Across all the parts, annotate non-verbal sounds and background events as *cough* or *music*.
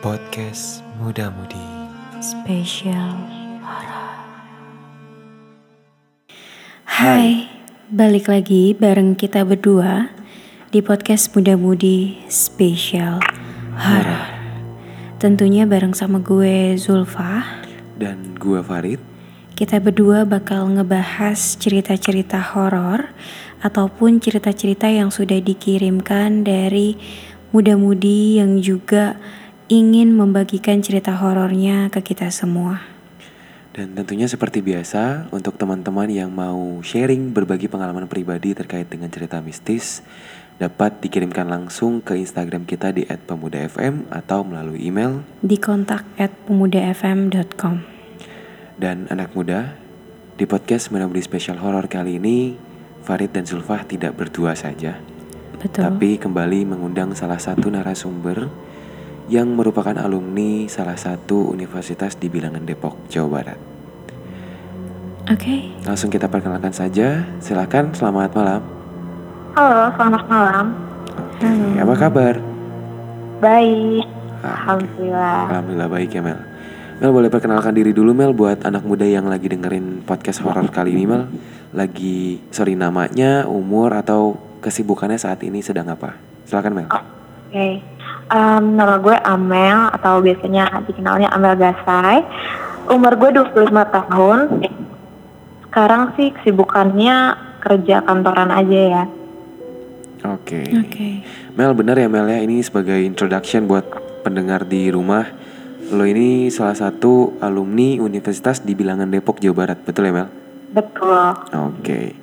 Podcast Muda Mudi Spesial Hai, balik lagi bareng kita berdua di podcast Muda Mudi Spesial Horror. Tentunya bareng sama gue Zulfa. Dan gue Farid Kita berdua bakal ngebahas cerita-cerita horor ataupun cerita-cerita yang sudah dikirimkan dari muda-mudi yang juga ingin membagikan cerita horornya ke kita semua. Dan tentunya seperti biasa untuk teman-teman yang mau sharing berbagi pengalaman pribadi terkait dengan cerita mistis dapat dikirimkan langsung ke Instagram kita di @pemudafm atau melalui email Di kontak pemudafm.com. dan anak muda di podcast Muda Mudi Spesial Horor kali ini Farid dan Zulfah tidak berdua saja Betul. tapi kembali mengundang salah satu narasumber yang merupakan alumni salah satu universitas di bilangan Depok, Jawa Barat. Oke, Langsung kita perkenalkan saja. Silakan, selamat malam. Halo, selamat malam. Oke, apa kabar? Baik, Ah, alhamdulillah. Alhamdulillah baik ya Mel. Mel boleh perkenalkan diri dulu Mel buat anak muda yang lagi dengerin podcast horor kali ini Mel. Lagi sorry namanya, umur atau kesibukannya saat ini sedang apa? Silakan Mel. Oke, Em, nama gue Amel atau biasanya dikenalnya Amel Gasai. Umur gue 25 tahun. Sekarang sih kesibukannya kerja kantoran aja ya. Oke. oke. Mel benar ya Mel ya ini sebagai introduction buat pendengar di rumah. Lo ini salah satu alumni Universitas di Bilangan Depok Jawa Barat, betul ya Mel? Betul. Oke.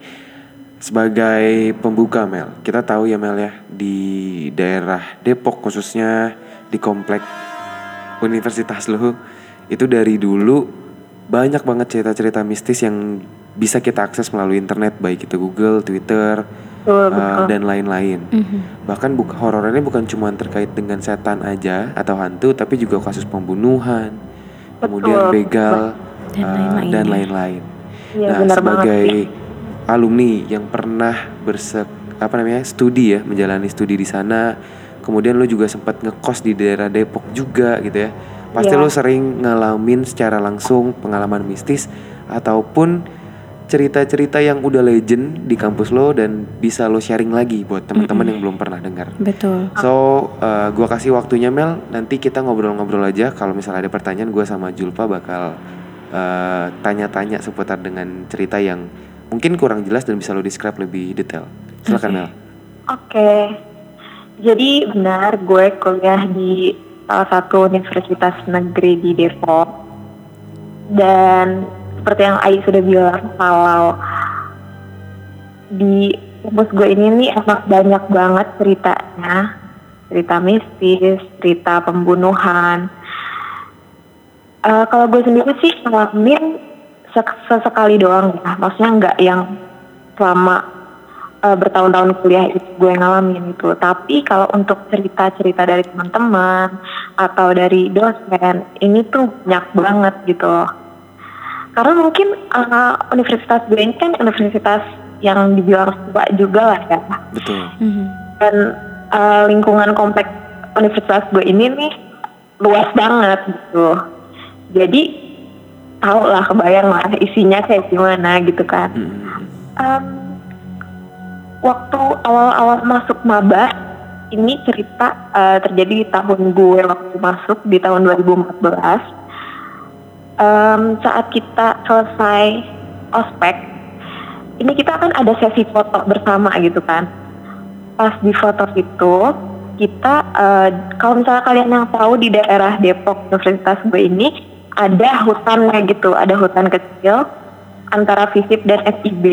Sebagai pembuka Mel, kita tahu ya Mel ya di daerah Depok khususnya di komplek universitas lo itu dari dulu banyak banget cerita-cerita mistis yang bisa kita akses melalui internet baik itu Google, Twitter, uh, dan lain-lain. Mhm. Bahkan buka horor ini bukan cuma terkait dengan setan aja atau hantu, tapi juga kasus pembunuhan, kemudian Betul. begal Dan uh, lain-lain. Iya, nah, benar banget sebagai sih. Alumni yang pernah bersek apa namanya studi ya, menjalani studi di sana, kemudian lo juga sempat ngekos di daerah Depok juga gitu ya. Pasti Iya. lo sering ngalamin secara langsung pengalaman mistis ataupun cerita-cerita yang udah legend di kampus lo dan bisa lo sharing lagi buat teman-teman yang belum pernah dengar. Betul. So, uh, gua kasih waktunya Mel. Nanti kita ngobrol-ngobrol aja. Kalau misalnya ada pertanyaan, gua sama Julpa bakal uh, tanya-tanya seputar dengan cerita yang mungkin kurang jelas dan bisa lo describe lebih detail. Silakan. Mel. Oke, jadi benar gue kuliah di salah satu universitas negeri di Depok. Dan seperti yang Ai sudah bilang kalau di kampus gue ini nih emang banyak banget ceritanya. Cerita mistis, cerita pembunuhan. Eh, kalau gue sendiri sih ngalamin sesekali doang ya. Maksudnya nggak yang selama eh, bertahun-tahun kuliah itu gue ngalamin itu. Tapi kalau untuk cerita-cerita dari teman-teman atau dari dosen, ini tuh banyak banget gitu loh. Karena mungkin eh, universitas gue ini kan universitas yang dibilang tua juga lah ya. Betul. Mhm. Dan eh, lingkungan kompleks universitas gue ini nih luas banget gitu. Jadi tau lah kebayang lah isinya kayak gimana gitu kan. Mm-mm. Em, waktu awal-awal masuk maba ini cerita eh, terjadi di tahun gue waktu masuk di tahun 2014 Em, saat kita selesai ospek ini kita kan ada sesi foto bersama gitu kan pas di foto itu kita eh, kalau misalnya kalian yang tahu di daerah Depok Universitas gue ini ada hutannya gitu ada hutan kecil antara FISIP dan FIB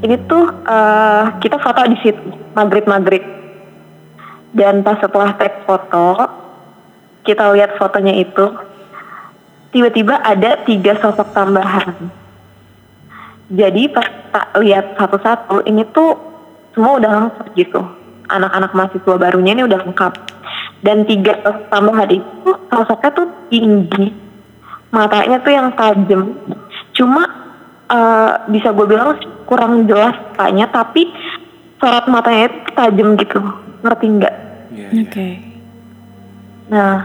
ini tuh eh, kita foto di situ maghrib maghrib dan pas setelah tag foto kita lihat fotonya itu tiba-tiba ada tiga sosok tambahan. Jadi pas tak lihat satu-satu ini tuh semua udah lengkap gitu. Anak-anak mahasiswa barunya ini udah lengkap. Dan tiga sosok tambahan itu sosoknya tuh tinggi matanya tuh yang tajam cuma eh, bisa gue bilang kurang jelas mukanya tapi sorot matanya itu tajam gitu ngerti nggak Iya, Oke. iya. Nah,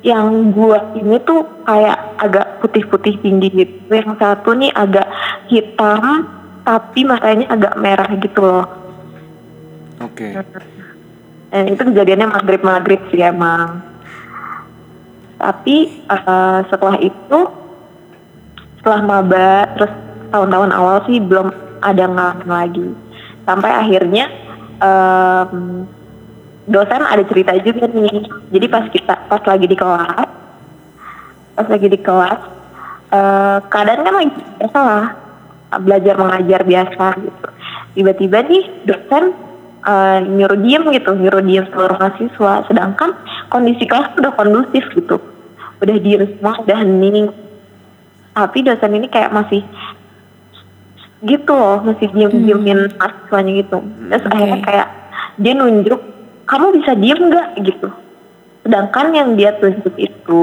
yang gua ini tuh kayak agak putih-putih tinggi gitu. Yang satu nih agak hitam tapi matanya agak merah gitu loh. Oke. Dan itu kejadiannya maghrib maghrib sih emang. Tapi uh, setelah itu, setelah maba, terus tahun-tahun awal sih belum ada ngalamin lagi. Sampai akhirnya um, dosen ada cerita juga nih. Jadi pas kita pas lagi di kelas, pas lagi di kelas, uh, keadaan kan lagi biasa lah, belajar mengajar biasa gitu. Tiba-tiba nih dosen uh, nyuruh diem gitu, nyuruh diem seluruh mahasiswa. Sedangkan kondisi kelas udah kondusif gitu, udah diem semua, udah hening. Tapi dosen ini kayak masih gitu loh, masih diem-diemin hmm. mahasiswanya gitu. Terus okay. akhirnya kayak dia nunjuk, kamu bisa diem nggak gitu. Sedangkan yang dia tunjuk itu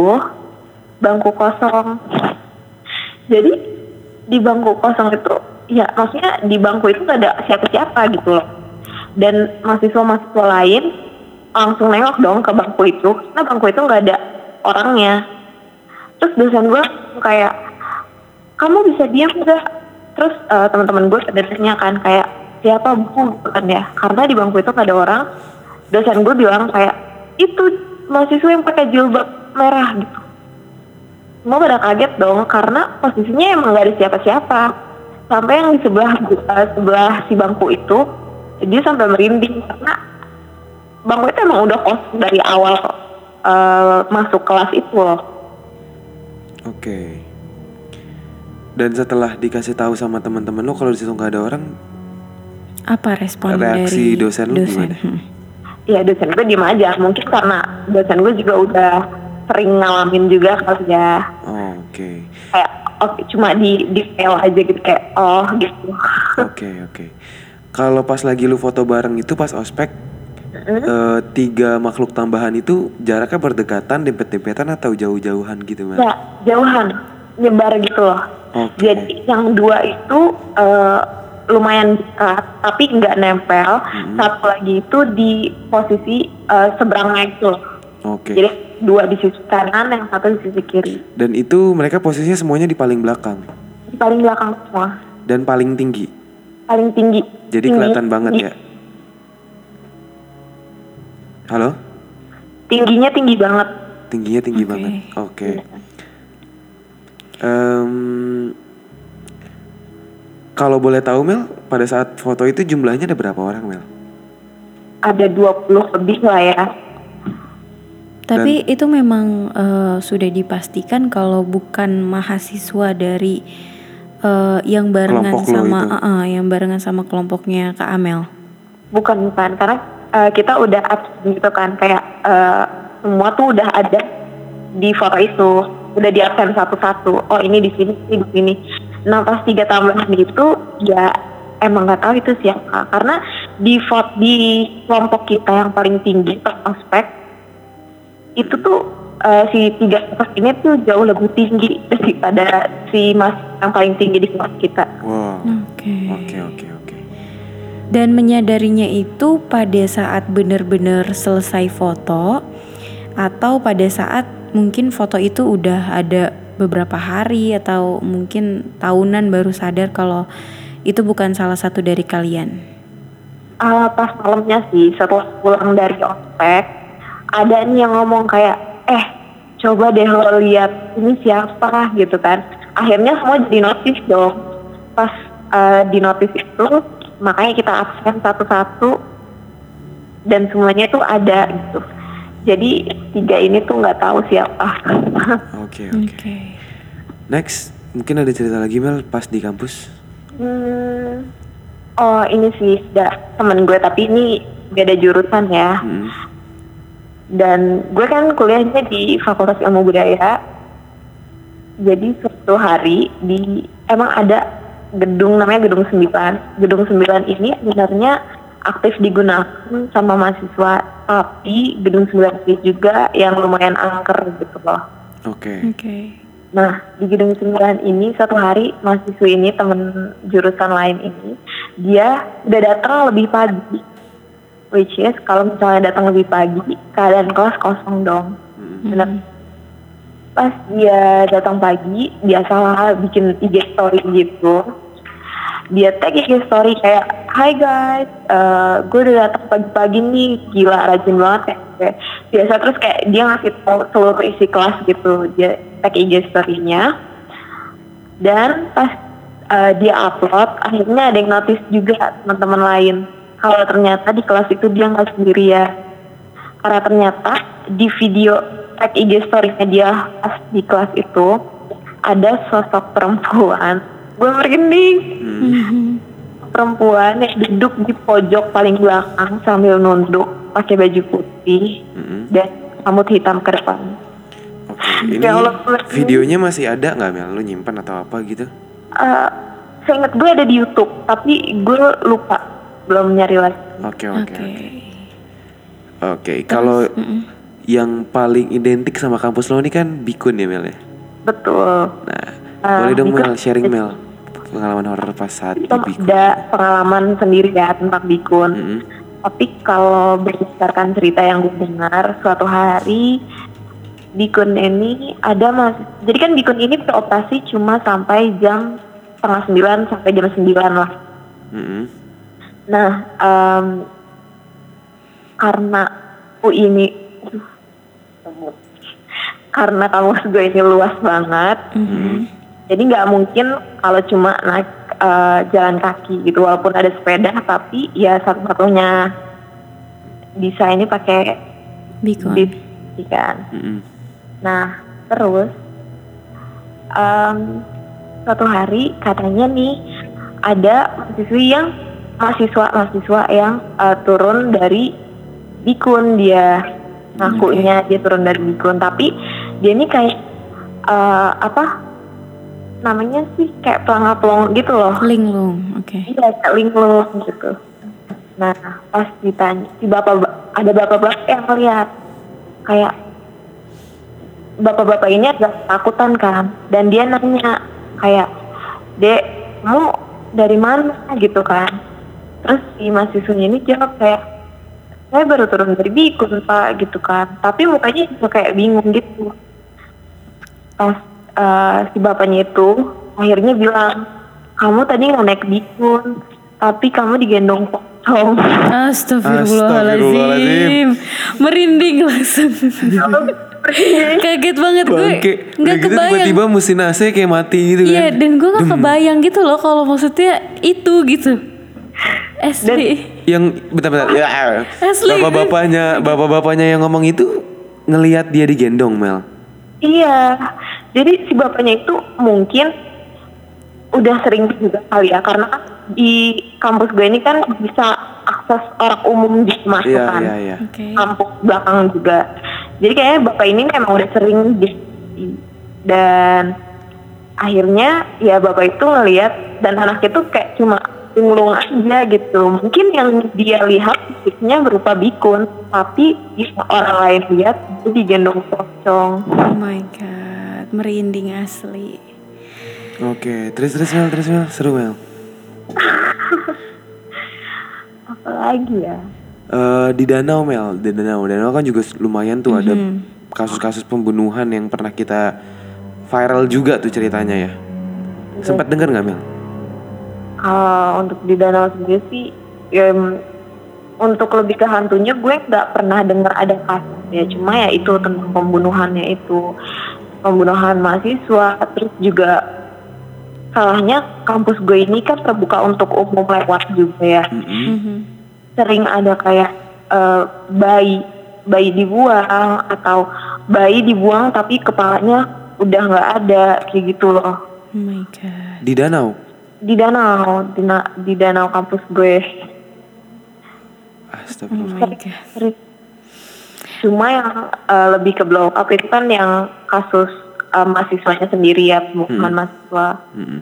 bangku kosong. Jadi di bangku kosong itu ya maksudnya di bangku itu gak ada siapa-siapa gitu loh dan mahasiswa-mahasiswa lain langsung nengok dong ke bangku itu. Karena bangku itu nggak ada orangnya. Terus dosen gue kayak kamu bisa diam nggak? Terus uh, teman-teman gue sebenarnya kan kayak siapa gitu kan ya. Karena di bangku itu nggak ada orang. Dosen gue bilang kayak itu mahasiswa yang pakai jilbab merah gitu. Semua pada kaget dong karena posisinya emang gak ada siapa-siapa. Sampai yang di sebelah uh, sebelah si bangku itu dia sampai merinding karena bangku itu emang udah kosong dari awal uh, masuk kelas itu loh. Oke. Okay. Dan setelah dikasih tahu sama teman-teman lo kalau di situ nggak ada orang, apa respon reaksi dari dosen lo gimana? Hmm. Iya dosen gue diem aja. Mungkin karena dosen gue juga udah sering ngalamin juga kali ya. Oh, Oke. Okay. Kayak oh, cuma di di aja gitu kayak oh gitu. Oke okay, oke. Okay kalau pas lagi lu foto bareng itu pas ospek mm. uh, tiga makhluk tambahan itu jaraknya berdekatan, dempet-dempetan atau jauh-jauhan gitu mas? Ya jauhan, nyebar gitu loh. Okay. Jadi yang dua itu uh, lumayan dekat, tapi nggak nempel. Mm. Satu lagi itu di posisi uh, seberangnya itu loh. Oke. Okay. Jadi dua di sisi kanan, yang satu di sisi kiri. Dan itu mereka posisinya semuanya di paling belakang. Di paling belakang semua. Dan paling tinggi paling tinggi. Jadi tinggi. kelihatan banget ya. Halo? Tingginya tinggi banget. Tingginya tinggi okay. banget. Oke. Okay. Um, kalau boleh tahu Mel, pada saat foto itu jumlahnya ada berapa orang Mel? Ada 20 lebih lah ya. Tapi Dan, itu memang uh, sudah dipastikan kalau bukan mahasiswa dari uh, yang barengan Kelompok sama uh, uh, yang barengan sama kelompoknya Kak Amel? Bukan bukan karena uh, kita udah absen gitu kan kayak uh, semua tuh udah ada di foto itu udah di absen satu-satu. Oh ini di sini ini di sini. Nah pas tiga tambahan itu ya emang nggak tahu itu siapa karena di vote di kelompok kita yang paling tinggi per aspek itu tuh uh, si tiga kelas ini tuh jauh lebih tinggi daripada si mas yang paling tinggi di kelas kita. Wow. Oke. Oke oke oke. Dan menyadarinya itu pada saat benar-benar selesai foto atau pada saat mungkin foto itu udah ada beberapa hari atau mungkin tahunan baru sadar kalau itu bukan salah satu dari kalian. Uh, pas malamnya sih setelah pulang dari ospek ada nih yang ngomong kayak eh coba deh lo lihat ini siapa gitu kan akhirnya semua jadi notice dong pas uh, di notice itu makanya kita absen satu-satu. Dan semuanya tuh ada gitu. Jadi tiga ini tuh nggak tahu siapa. *laughs* Oke oke. Okay. next mungkin ada cerita lagi Mel pas di kampus? Hmm, oh ini sih temen gue. Tapi ini beda jurusan ya. Hmm. Dan gue kan kuliahnya di Fakultas Ilmu Budaya. Jadi suatu hari di emang ada gedung namanya gedung 9 gedung 9 ini sebenarnya aktif digunakan sama mahasiswa tapi gedung 9 ini juga yang lumayan angker gitu loh. Oke. Okay. nah di gedung 9 ini satu hari mahasiswa ini temen jurusan lain ini dia udah datang lebih pagi. Which is kalau misalnya datang lebih pagi keadaan kelas kosong dong. Bener. Pas dia datang pagi biasalah bikin IG story gitu dia tag IG story kayak Hai guys, eh, gue udah datang pagi-pagi nih, gila rajin banget kayak, kayak biasa. Terus kayak dia ngasih tau seluruh isi kelas gitu, dia tag IG story-nya. Dan pas eh, dia upload akhirnya ada yang notice juga teman-teman lain. Kalau ternyata di kelas itu dia nggak sendirian. Karena ternyata di video tag IG story-nya dia pas di kelas itu ada sosok perempuan gue merinding perempuan yang duduk di pojok paling belakang sambil nunduk pakai baju putih Mm-mm. dan rambut hitam ke depan Oke, *laughs* ini Ya Allah, videonya masih ada nggak Mel? Lu nyimpan atau apa gitu? Eh, saya ingat gue ada di YouTube tapi gue lupa belum nyari lagi Oke oke Oke. oke. Kalau yang paling identik sama kampus lo ini kan Bikun ya Mel ya? betul Nah, Ah, boleh dong Bikun. Mel sharing Mel pengalaman horor pas saat di itu Bikun. ada pengalaman sendiri ya tentang bikun Mm-mm. tapi kalau berdasarkan cerita yang gue dengar suatu hari bikun ini ada mas jadi kan bikun ini beroperasi cuma sampai jam setengah sembilan sampai jam sembilan lah Mm-mm. Nah, em, karena U ini, aduh, karena kampus *laughs* gue ini luas banget, jadi nggak mungkin kalau cuma naik eh, jalan kaki gitu, walaupun ada sepeda, tapi ya satu-satunya bisa ini pakai Bikon. bis, kan. Mm-mm. Nah, terus em, suatu hari katanya nih ada mahasiswi yang mahasiswa mahasiswa yang eh, turun dari bikun dia ngakunya dia turun dari bikun tapi dia ini kayak eh, apa namanya sih kayak pelangap-pelong gitu loh Linglung. Oke. Iya, kayak linglung gitu. Nah, pas ditanya, si bapak ada bapak-bapak yang lihat kayak bapak-bapak ini agak takutan kan, dan dia nanya kayak, dek, kamu dari mana gitu kan? Terus si mahasiswanya ini jawab kayak, saya baru turun dari bikun pak gitu kan, tapi mukanya juga kayak bingung gitu. Pas eh, si bapaknya itu akhirnya bilang, kamu tadi nggak naik bikun, tapi kamu digendong pocong. Astagfirullahaladzim. Merinding langsung. Kaget banget gue. Bangke. Nggak Udah gitu kebayang. tiba-tiba mesin AC kayak mati gitu kan. Iya, dan gue gak kebayang gitu loh kalau maksudnya itu gitu. Asli. Yang bentar-bentar ya. Asli. Bapak-bapaknya, bapak-bapaknya yang ngomong itu ngelihat dia digendong Mel. Iya, jadi si bapaknya itu mungkin udah sering juga kali ya, karena kan di kampus gue ini kan bisa akses orang umum di masuk Iya kan, iya iya. Oke. kampus belakang juga. Jadi kayaknya bapak ini memang udah sering di dan akhirnya ya bapak itu ngelihat dan anak itu kayak cuma linglung aja gitu. Mungkin yang dia lihat fisiknya berupa bikun, tapi orang lain lihat itu digendong pocong. Oh my god, merinding asli. Oke, terus terus Mel, terus Mel, seru Mel. *laughs* Apalagi ya? Eh, di danau Mel, di danau, danau kan juga lumayan tuh ada kasus-kasus pembunuhan yang pernah kita viral juga tuh ceritanya ya. Sempat dengar nggak Mel? Kalau untuk di danau sendiri sih, ya, untuk lebih ke hantunya gue nggak pernah dengar ada kasus ya. Cuma ya itu tentang pembunuhannya itu, pembunuhan mahasiswa, terus juga salahnya kampus gue ini kan terbuka untuk umum lewat juga ya. Mm-mm. Mhm. Sering ada kayak eh, bayi bayi dibuang atau bayi dibuang tapi kepalanya udah nggak ada kayak gitu loh. Oh my god. Di danau. di danau di, na- di danau kampus gue Oh Astagfirullah. my god. Sering. Cuma yang eh, lebih ke blow up itu kan yang kasus eh, mahasiswanya sendiri ya bukan mahasiswa. Mm-mm.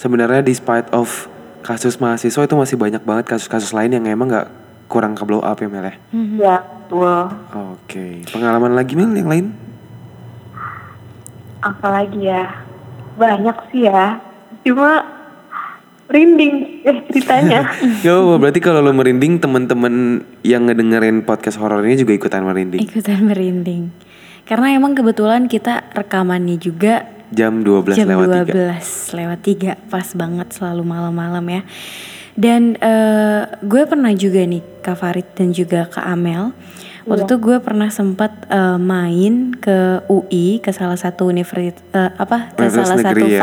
Sebenarnya despite of kasus mahasiswa itu masih banyak banget kasus-kasus lain yang emang nggak kurang ke blow up ya Mel ya. ya betul. Oke, pengalaman lagi Mel yang lain? apalagi ya? Banyak sih ya. Cuma Rinding eh, ceritanya. *laughs* Apa berarti kalau lo merinding teman-teman yang ngedengerin podcast horor ini juga ikutan merinding. Ikutan merinding. Karena emang kebetulan kita rekamannya juga Jam 12 jam lewat 12 lewat 3 pas banget selalu malam-malam ya. Dan eh, gue pernah juga nih Kak Farid dan juga Kak Amel. Waktu itu gue pernah sempat eh, main ke UI ke salah satu universitas apa ke Universitas salah satu negeri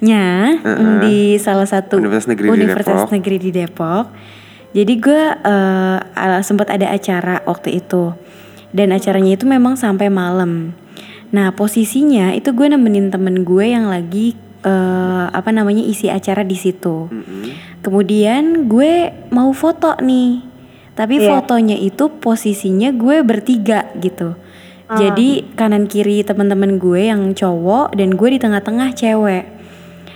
ya. fakultasnya mm, di salah satu Universitas negeri di Universitas Depok. negeri di Depok. Jadi gue eh, ala- sempat ada acara waktu itu dan acaranya itu memang sampai malam. Nah posisinya itu gue nemenin temen gue yang lagi eh, apa namanya isi acara di situ. Mm-mm. Kemudian gue mau foto nih, tapi Iya. fotonya itu posisinya gue bertiga gitu. Jadi kanan kiri teman-teman gue yang cowok dan gue di tengah-tengah cewek.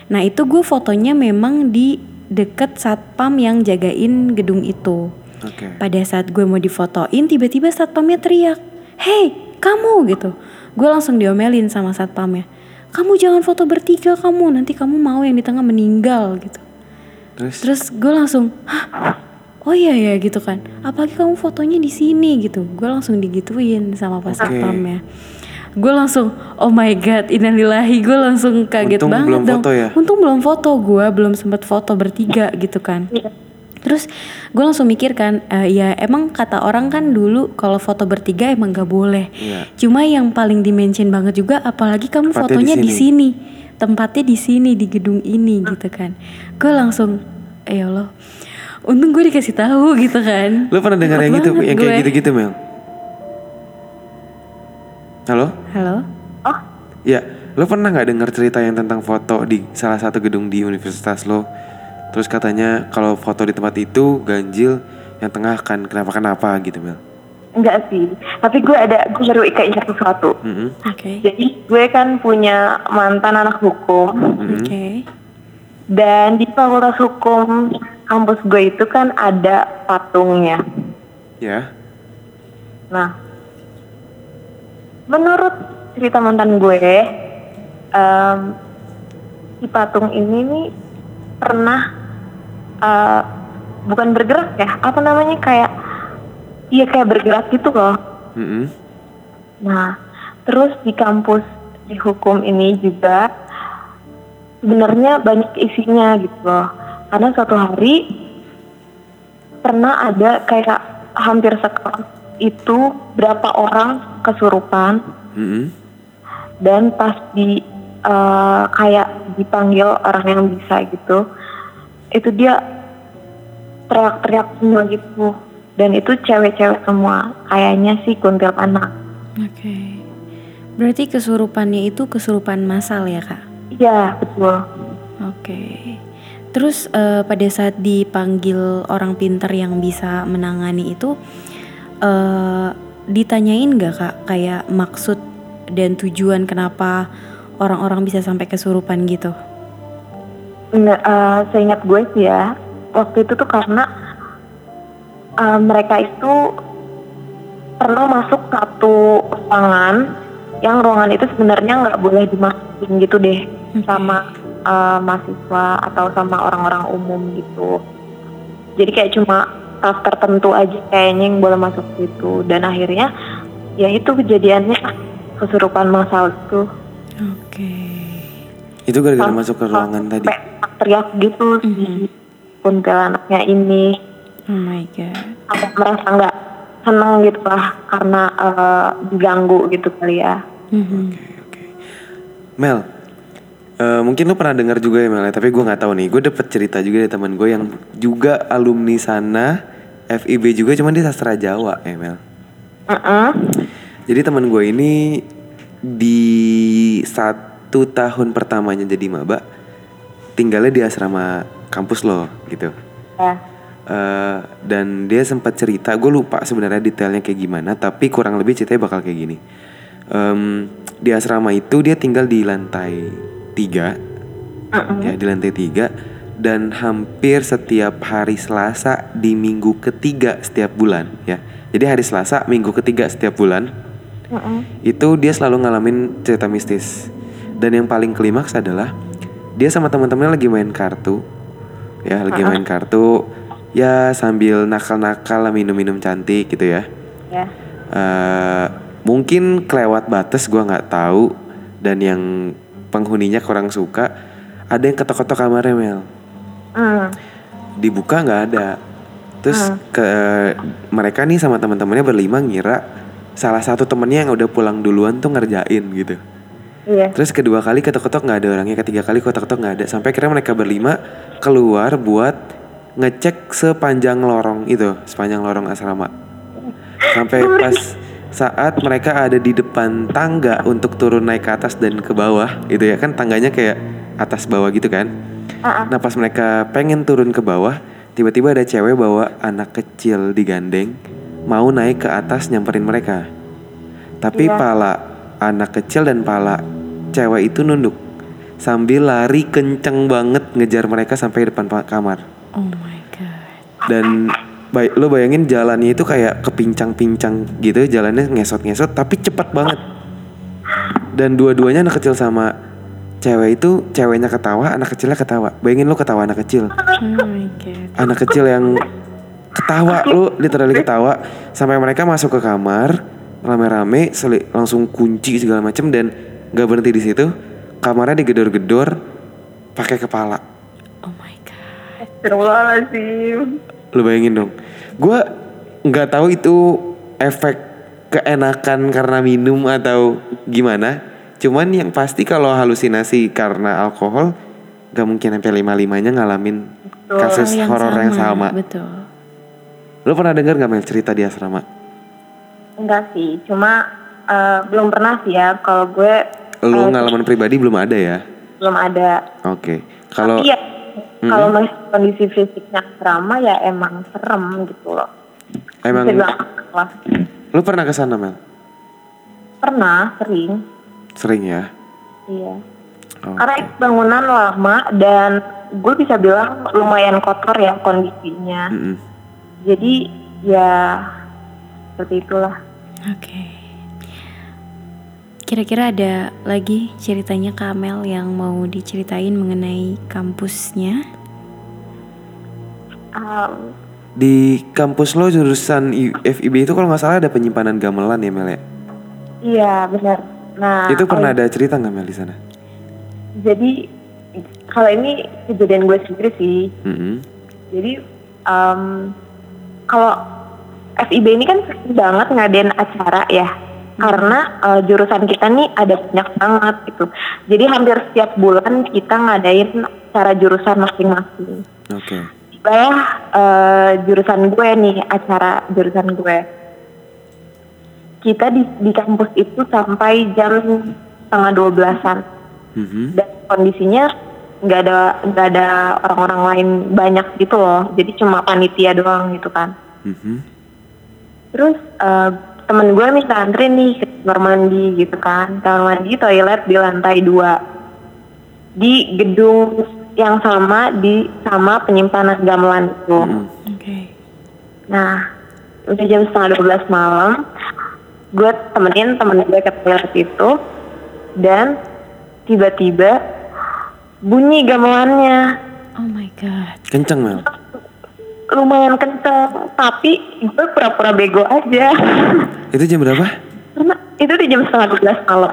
Nah itu gue fotonya memang di deket satpam yang jagain gedung itu. Oke. Pada saat gue mau difotoin tiba-tiba satpamnya teriak Hei kamu gitu Gue langsung diomelin sama satpamnya Kamu jangan foto bertiga kamu Nanti kamu mau yang di tengah meninggal gitu Terus, Terus gue langsung Hah? Oh iya ya gitu kan Apalagi kamu fotonya di sini gitu Gue langsung digituin sama pas Oke. satpamnya Gue langsung Oh my god Innalillahi Gue langsung kaget Untung banget belum dong foto ya? Untung belum foto Gue belum sempet foto bertiga gitu kan Iya. Terus gue langsung mikir kan, eh, ya emang kata orang kan dulu kalau foto bertiga emang gak boleh. Iya. Cuma yang paling dimention banget juga, apalagi kamu Tempatnya fotonya di di sini, tempatnya di sini di gedung ini gitu kan. Gue langsung, eh ya Allah, untung gue dikasih tahu gitu kan. lo pernah dengar yang gitu, yang kayak gue. gitu-gitu Mel? Halo? Halo, Oh, Ya, lo pernah nggak dengar cerita yang tentang foto di salah satu gedung di universitas lo? Terus katanya kalau foto di tempat itu ganjil, yang tengah kan kenapa-kenapa gitu Mel? enggak sih. Tapi gue ada, gue baru keinget sesuatu. Mm-mm. oke, Jadi gue kan punya mantan anak hukum oke, dan di fakultas hukum kampus gue itu kan ada patungnya. Ya, Nah, menurut cerita mantan gue, em, si patung ini nih pernah eh, bukan bergerak ya, apa namanya kayak, iya kayak bergerak gitu loh. Mm-mm. Nah, terus di kampus di hukum ini juga sebenarnya banyak isinya gitu loh. Karena suatu hari pernah ada kayak hampir sekelas itu berapa orang kesurupan Mm-mm. dan pas di eh, kayak dipanggil orang yang bisa gitu, itu dia teriak-teriak semua gitu. Dan itu cewek-cewek semua, kayaknya sih kuntilanak. oke. Berarti kesurupannya itu kesurupan massal ya kak? Iya, betul. Oke. Terus eh, pada saat dipanggil orang pintar yang bisa menangani itu eh ditanyain nggak kak kayak maksud dan tujuan kenapa orang-orang bisa sampai kesurupan gitu? Nggak, eh, seingat gue sih ya, waktu itu tuh karena eh, mereka itu pernah masuk satu ruangan yang ruangan itu sebenarnya nggak boleh dimasukin gitu deh sama eh, mahasiswa atau sama orang-orang umum gitu. Jadi kayak cuma staff tertentu aja kayaknya yang boleh masuk situ dan akhirnya ya itu kejadiannya kesurupan masal itu Oke. itu gara-gara masuk ke ruangan tadi. teriak gitu si kuntilanaknya ini Oh my god. apa merasa nggak seneng gitu lah karena eh, diganggu gitu kali ya Mhm. Mel, eh, mungkin lo pernah dengar juga ya Mel, ya, tapi gue nggak tahu nih. Gue dapet cerita juga dari teman gue yang juga alumni sana, FIB juga, cuman dia sastra Jawa ya Mel. Mm-mm. Jadi teman gue ini di satu tahun pertamanya jadi maba, tinggalnya di asrama kampus lo gitu. ya Eh, dan dia sempat cerita, gue lupa sebenarnya detailnya kayak gimana, tapi kurang lebih ceritanya bakal kayak gini. Em, di asrama itu dia tinggal di lantai tiga, ya di lantai tiga, dan hampir setiap hari Selasa di minggu ketiga setiap bulan, ya. Jadi hari Selasa minggu ketiga setiap bulan Mm-mm. itu dia selalu ngalamin cerita mistis. Dan yang paling klimaks adalah dia sama teman-temannya lagi main kartu. Ya, lagi main kartu. Ya sambil nakal-nakal minum-minum cantik gitu ya. Ya. Eh, mungkin kelewat batas gua nggak tahu dan yang penghuninya kurang suka ada yang ketok-ketok kamarnya Mel Hmm. dibuka nggak ada. Terus ke mereka nih sama teman-temannya berlima ngira salah satu temennya yang udah pulang duluan tuh ngerjain gitu. Iya. terus kedua kali ketok-ketok nggak ada orangnya ketiga kali ketok-ketok nggak ada. Sampai akhirnya mereka berlima keluar buat ngecek sepanjang lorong itu sepanjang lorong asrama. Sampai pas saat mereka ada di depan tangga untuk turun naik ke atas dan ke bawah gitu ya kan tangganya kayak atas bawah gitu kan Ah. nah pas mereka pengen turun ke bawah tiba-tiba ada cewek bawa anak kecil digandeng mau naik ke atas nyamperin mereka tapi Iya. pala anak kecil dan pala cewek itu nunduk sambil lari kenceng banget ngejar mereka sampai depan pa- kamar Oh my god. dan bay lo bayangin jalannya itu kayak kepincang-pincang gitu jalannya ngesot-ngesot tapi cepat banget dan dua-duanya anak kecil sama cewek itu ceweknya ketawa anak kecilnya ketawa. Bayangin lo ketawa anak kecil. Oh my god. anak kecil yang ketawa lu literally ketawa. Sampai mereka masuk ke kamar rame-rame seli- langsung kunci segala macem dan gak berhenti di situ. Kamarnya digedor-gedor pakai kepala. Oh my god. Astagfirullahaladzim. lu bayangin dong. Gue nggak tahu itu efek keenakan karena minum atau gimana cuman yang pasti kalau halusinasi karena alkohol gak mungkin sampai lima limanya ngalamin kasus Hal horor yang sama Betul. Lu pernah dengar gak Mel cerita di asrama? Enggak sih, cuma eh, belum pernah sih ya. Kalau gue Lu eh, ngalaman pribadi belum ada ya? belum ada. Oke. Kalau Iya. Kalau masih kondisi fisiknya asrama ya emang serem gitu loh. emang lu pernah ke sana Mel? Pernah, sering. Sering ya? Iya. Oke. Karena itu bangunan lama dan gue bisa bilang lumayan kotor ya kondisinya. Mm-mm. Jadi ya seperti itulah. Oke. Kira-kira ada lagi ceritanya Kamel yang mau diceritain mengenai kampusnya? Um, Di kampus lo jurusan FIB itu kalau nggak salah ada penyimpanan gamelan ya Mel ya? iya benar. Nah itu pernah ada cerita nggak Mel di sana? jadi kalau ini kejadian gue sendiri sih. Mm-mm. Jadi em, kalau FIB ini kan sering banget ngadain acara ya. Karena eh, jurusan kita nih ada banyak banget gitu. Jadi hampir setiap bulan kita ngadain acara jurusan masing-masing. Oke. Tibalah eh, jurusan gue nih acara jurusan gue. Kita di, di kampus itu sampai jam setengah dua belasan Mhm. dan kondisinya nggak ada nggak ada orang-orang lain banyak gitu loh jadi cuma panitia doang gitu kan Mhm. terus eh, temen gue minta antri nih ke kamar mandi gitu kan kamar mandi toilet di lantai dua di gedung yang sama di sama penyimpanan gamelan itu Mm-mm. Oke. nah udah jam setengah 12 malam gue temenin temen gue ke toilet itu dan tiba-tiba bunyi gamelannya Oh my god. Kenceng Mel. lumayan kenceng tapi gue pura-pura bego aja *laughs* Itu jam berapa? karena itu di jam setengah 12 malam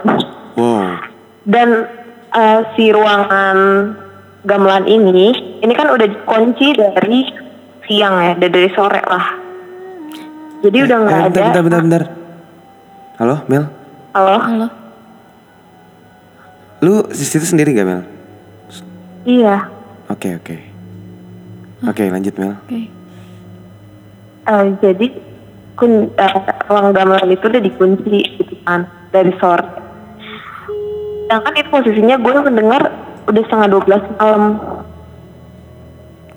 Wow. dan eh, si ruangan gamelan ini ini kan udah dikunci dari siang ya dari sore lah jadi udah nggak Eh, ada bentar, bentar, bentar. Halo Mel? halo Halo. Lu di situ sendiri gak Mel? iya Oke oke. Oke lanjut Mel. Oke. Eh, jadi kun, eh, ruang gamelan itu udah dikunci gitu kan dari sore sedangkan itu posisinya gue mendengar udah setengah 12 malam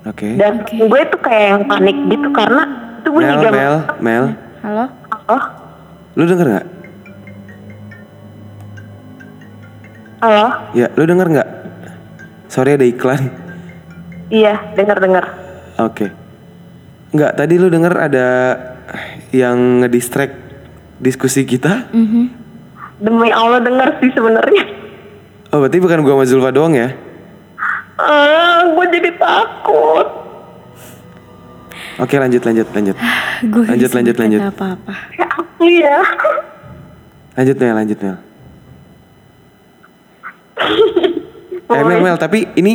Oke. dan Oke. gue tuh kayak yang panik gitu karena itu bunyi Mel, gamelan Mel, Mel. Halo. halo Lu denger nggak? Halo Ya, lu denger nggak? Sorry ada iklan. iya dengar dengar Oke. Nggak, tadi lu denger ada yang ngedistract diskusi kita? Mhm. demi Allah dengar sih sebenarnya Oh, berarti bukan gua sama Zulfa doang ya? Ah, gue jadi takut. Oke lanjut lanjut lanjut. Gue Lanjut, lanjut, lanjut. Apa-apa. Ya aku ya. Lanjut Mel, lanjut Mel. Eh Mel, Mel, tapi ini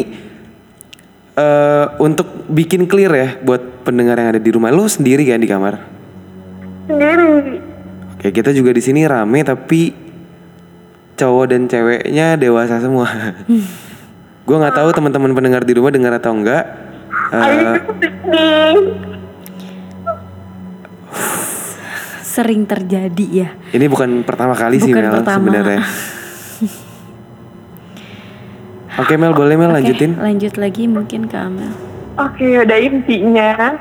eh untuk bikin clear ya buat pendengar yang ada di rumah. Lu sendiri kan di kamar? Sendiri. Oke, kita juga di sini rame tapi cowok dan ceweknya dewasa semua. *laughs* Gue nggak tahu teman-teman pendengar di rumah dengar atau enggak. Eh, Ayo sedih. *sighs* Sering terjadi ya. ini bukan pertama kali sih Bukan Mel pertama. sebenarnya. *laughs* Oke Mel, boleh Mel Oke, lanjutin? lanjut lagi mungkin ke Amel. Oke, udah intinya.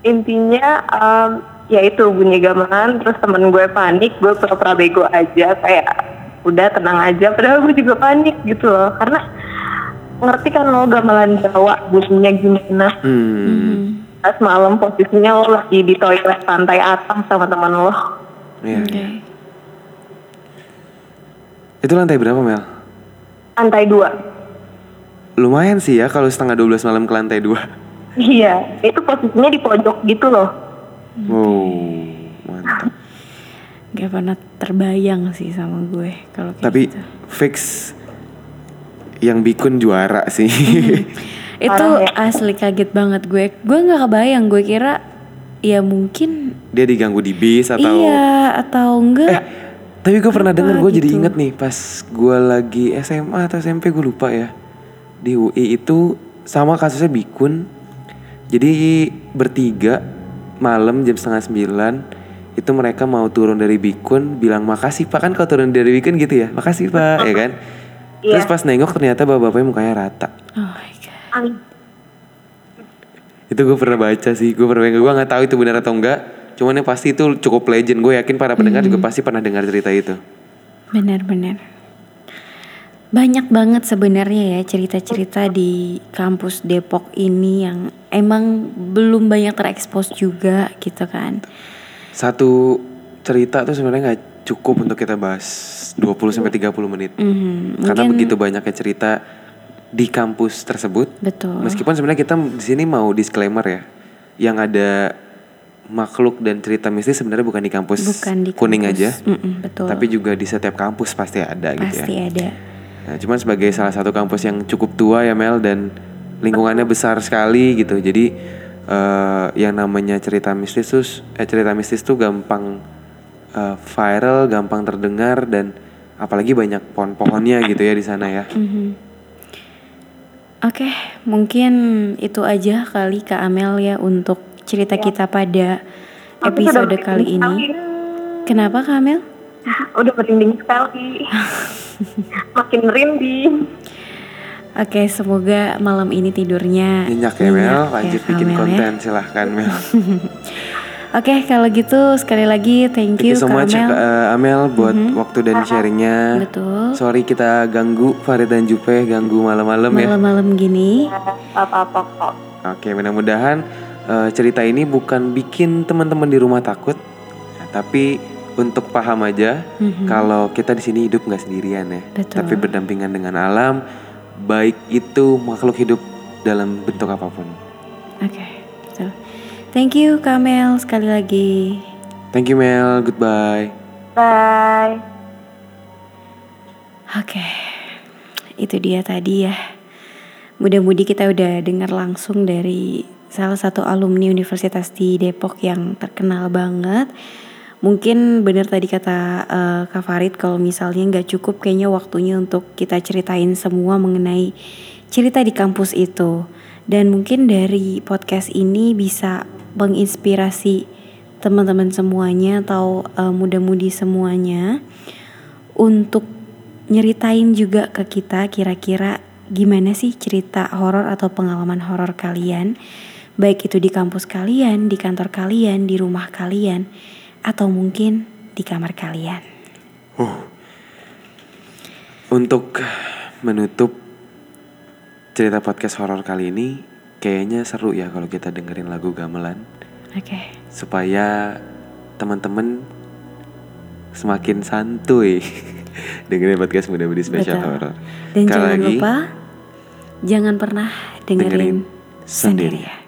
Intinya em, ya itu bunyi gamelan terus temen gue panik, gue pura-pura bego aja kayak udah tenang aja padahal gue juga panik gitu loh karena ngerti kan lo gamelan Jawa bunyinya gimana Hmm, pas malam posisinya lo lagi di toilet pantai atas sama teman lo iya. Oke. Itu lantai berapa Mel? Lantai dua Lumayan sih ya kalau setengah 12 malam ke lantai 2 iya itu posisinya di pojok gitu loh Wow, mantap. Gak pernah terbayang sih sama gue kalau kayak Tapi gitu. fix yang bikun juara sih. *laughs* Itu Parah ya. asli kaget banget gue. Gue nggak kebayang. Gue kira ya mungkin Dia diganggu di bis atau iya atau enggak. Tapi gue pernah denger gue jadi gitu? inget nih pas gue lagi SMA atau SMP gue lupa ya di UI itu sama kasusnya bikun. Jadi bertiga malam jam setengah sembilan itu mereka mau turun dari bikun bilang makasih pak kan kalau turun dari bikun gitu ya makasih pak ya kan. Terus Iya. pas nengok ternyata bapak-bapaknya mukanya rata. Oh my god. Itu gue pernah baca sih, gue pernah gue nggak tahu itu benar atau enggak. Cuman yang pasti itu cukup legend. Gue yakin para pendengar juga pasti pernah dengar cerita itu. Benar-benar. Banyak banget sebenarnya ya cerita-cerita di kampus Depok ini yang emang belum banyak terekspos juga gitu kan. Satu cerita tuh sebenarnya nggak cukup untuk kita bahas 20 sampai 30 menit. Mhm, Karena mungkin begitu banyaknya cerita di kampus tersebut. betul. Meskipun sebenarnya kita di sini mau disclaimer ya, yang ada makhluk dan cerita mistis sebenarnya bukan di kampus Bukan di kuning kampus. aja, Mm-mm, betul. tapi juga di setiap kampus pasti ada gitu ya. pasti ada. Nah, cuman sebagai salah satu kampus yang cukup tua ya Mel dan lingkungannya besar sekali gitu. Jadi eh, yang namanya cerita mistis tuh eh, cerita mistis tuh gampang eh, viral, gampang terdengar dan apalagi banyak pohon-pohonnya gitu ya di sana ya. Mhm. Oke, mungkin itu aja kali Kak Amel ya untuk cerita kita pada Aku episode kali ini. Kenapa Kak Amel? sekali. Udah merinding sekali. Makin merinding. Oke, semoga malam ini tidurnya Nyenyak ya Mel, nyenyak lanjut ya, bikin ya. konten silahkan Mel. *laughs* Oke, kalau gitu sekali lagi thank Thank you, you so much Amel. eh, Amel buat waktu dan sharingnya. Betul. Sorry kita ganggu Farid dan Jupe ganggu malam-malam ya. Malam-malam gini. Apa-apa kok. Oke, mudah-mudahan eh, cerita ini bukan bikin teman-teman di rumah takut, ya, tapi untuk paham aja Mhm. kalau kita di sini hidup nggak sendirian ya, Betul. tapi berdampingan dengan alam, baik itu makhluk hidup dalam bentuk apa pun. Oke, betul. Thank you Kak Amel sekali lagi. Thank you Mel, goodbye. Bye. Oke, itu dia tadi ya. Mudah-mudi kita udah dengar langsung dari salah satu alumni universitas di Depok yang terkenal banget. Mungkin benar tadi kata eh, Kak Farid kalau misalnya nggak cukup kayaknya waktunya untuk kita ceritain semua mengenai cerita di kampus itu. Dan mungkin dari podcast ini bisa menginspirasi teman-teman semuanya atau eh, muda-mudi semuanya untuk nyeritain juga ke kita kira-kira gimana sih cerita horor atau pengalaman horor kalian baik itu di kampus kalian, di kantor kalian, di rumah kalian atau mungkin di kamar kalian. Untuk menutup cerita podcast horor kali ini, kayaknya seru ya kalau kita dengerin lagu gamelan. Oke. supaya teman-teman semakin santuy *laughs* dengerin podcast muda-mudi spesial Betul. horor. Dan Sekali jangan lagi, lupa Jangan pernah dengerin, Dengerin sendiri. sendiri.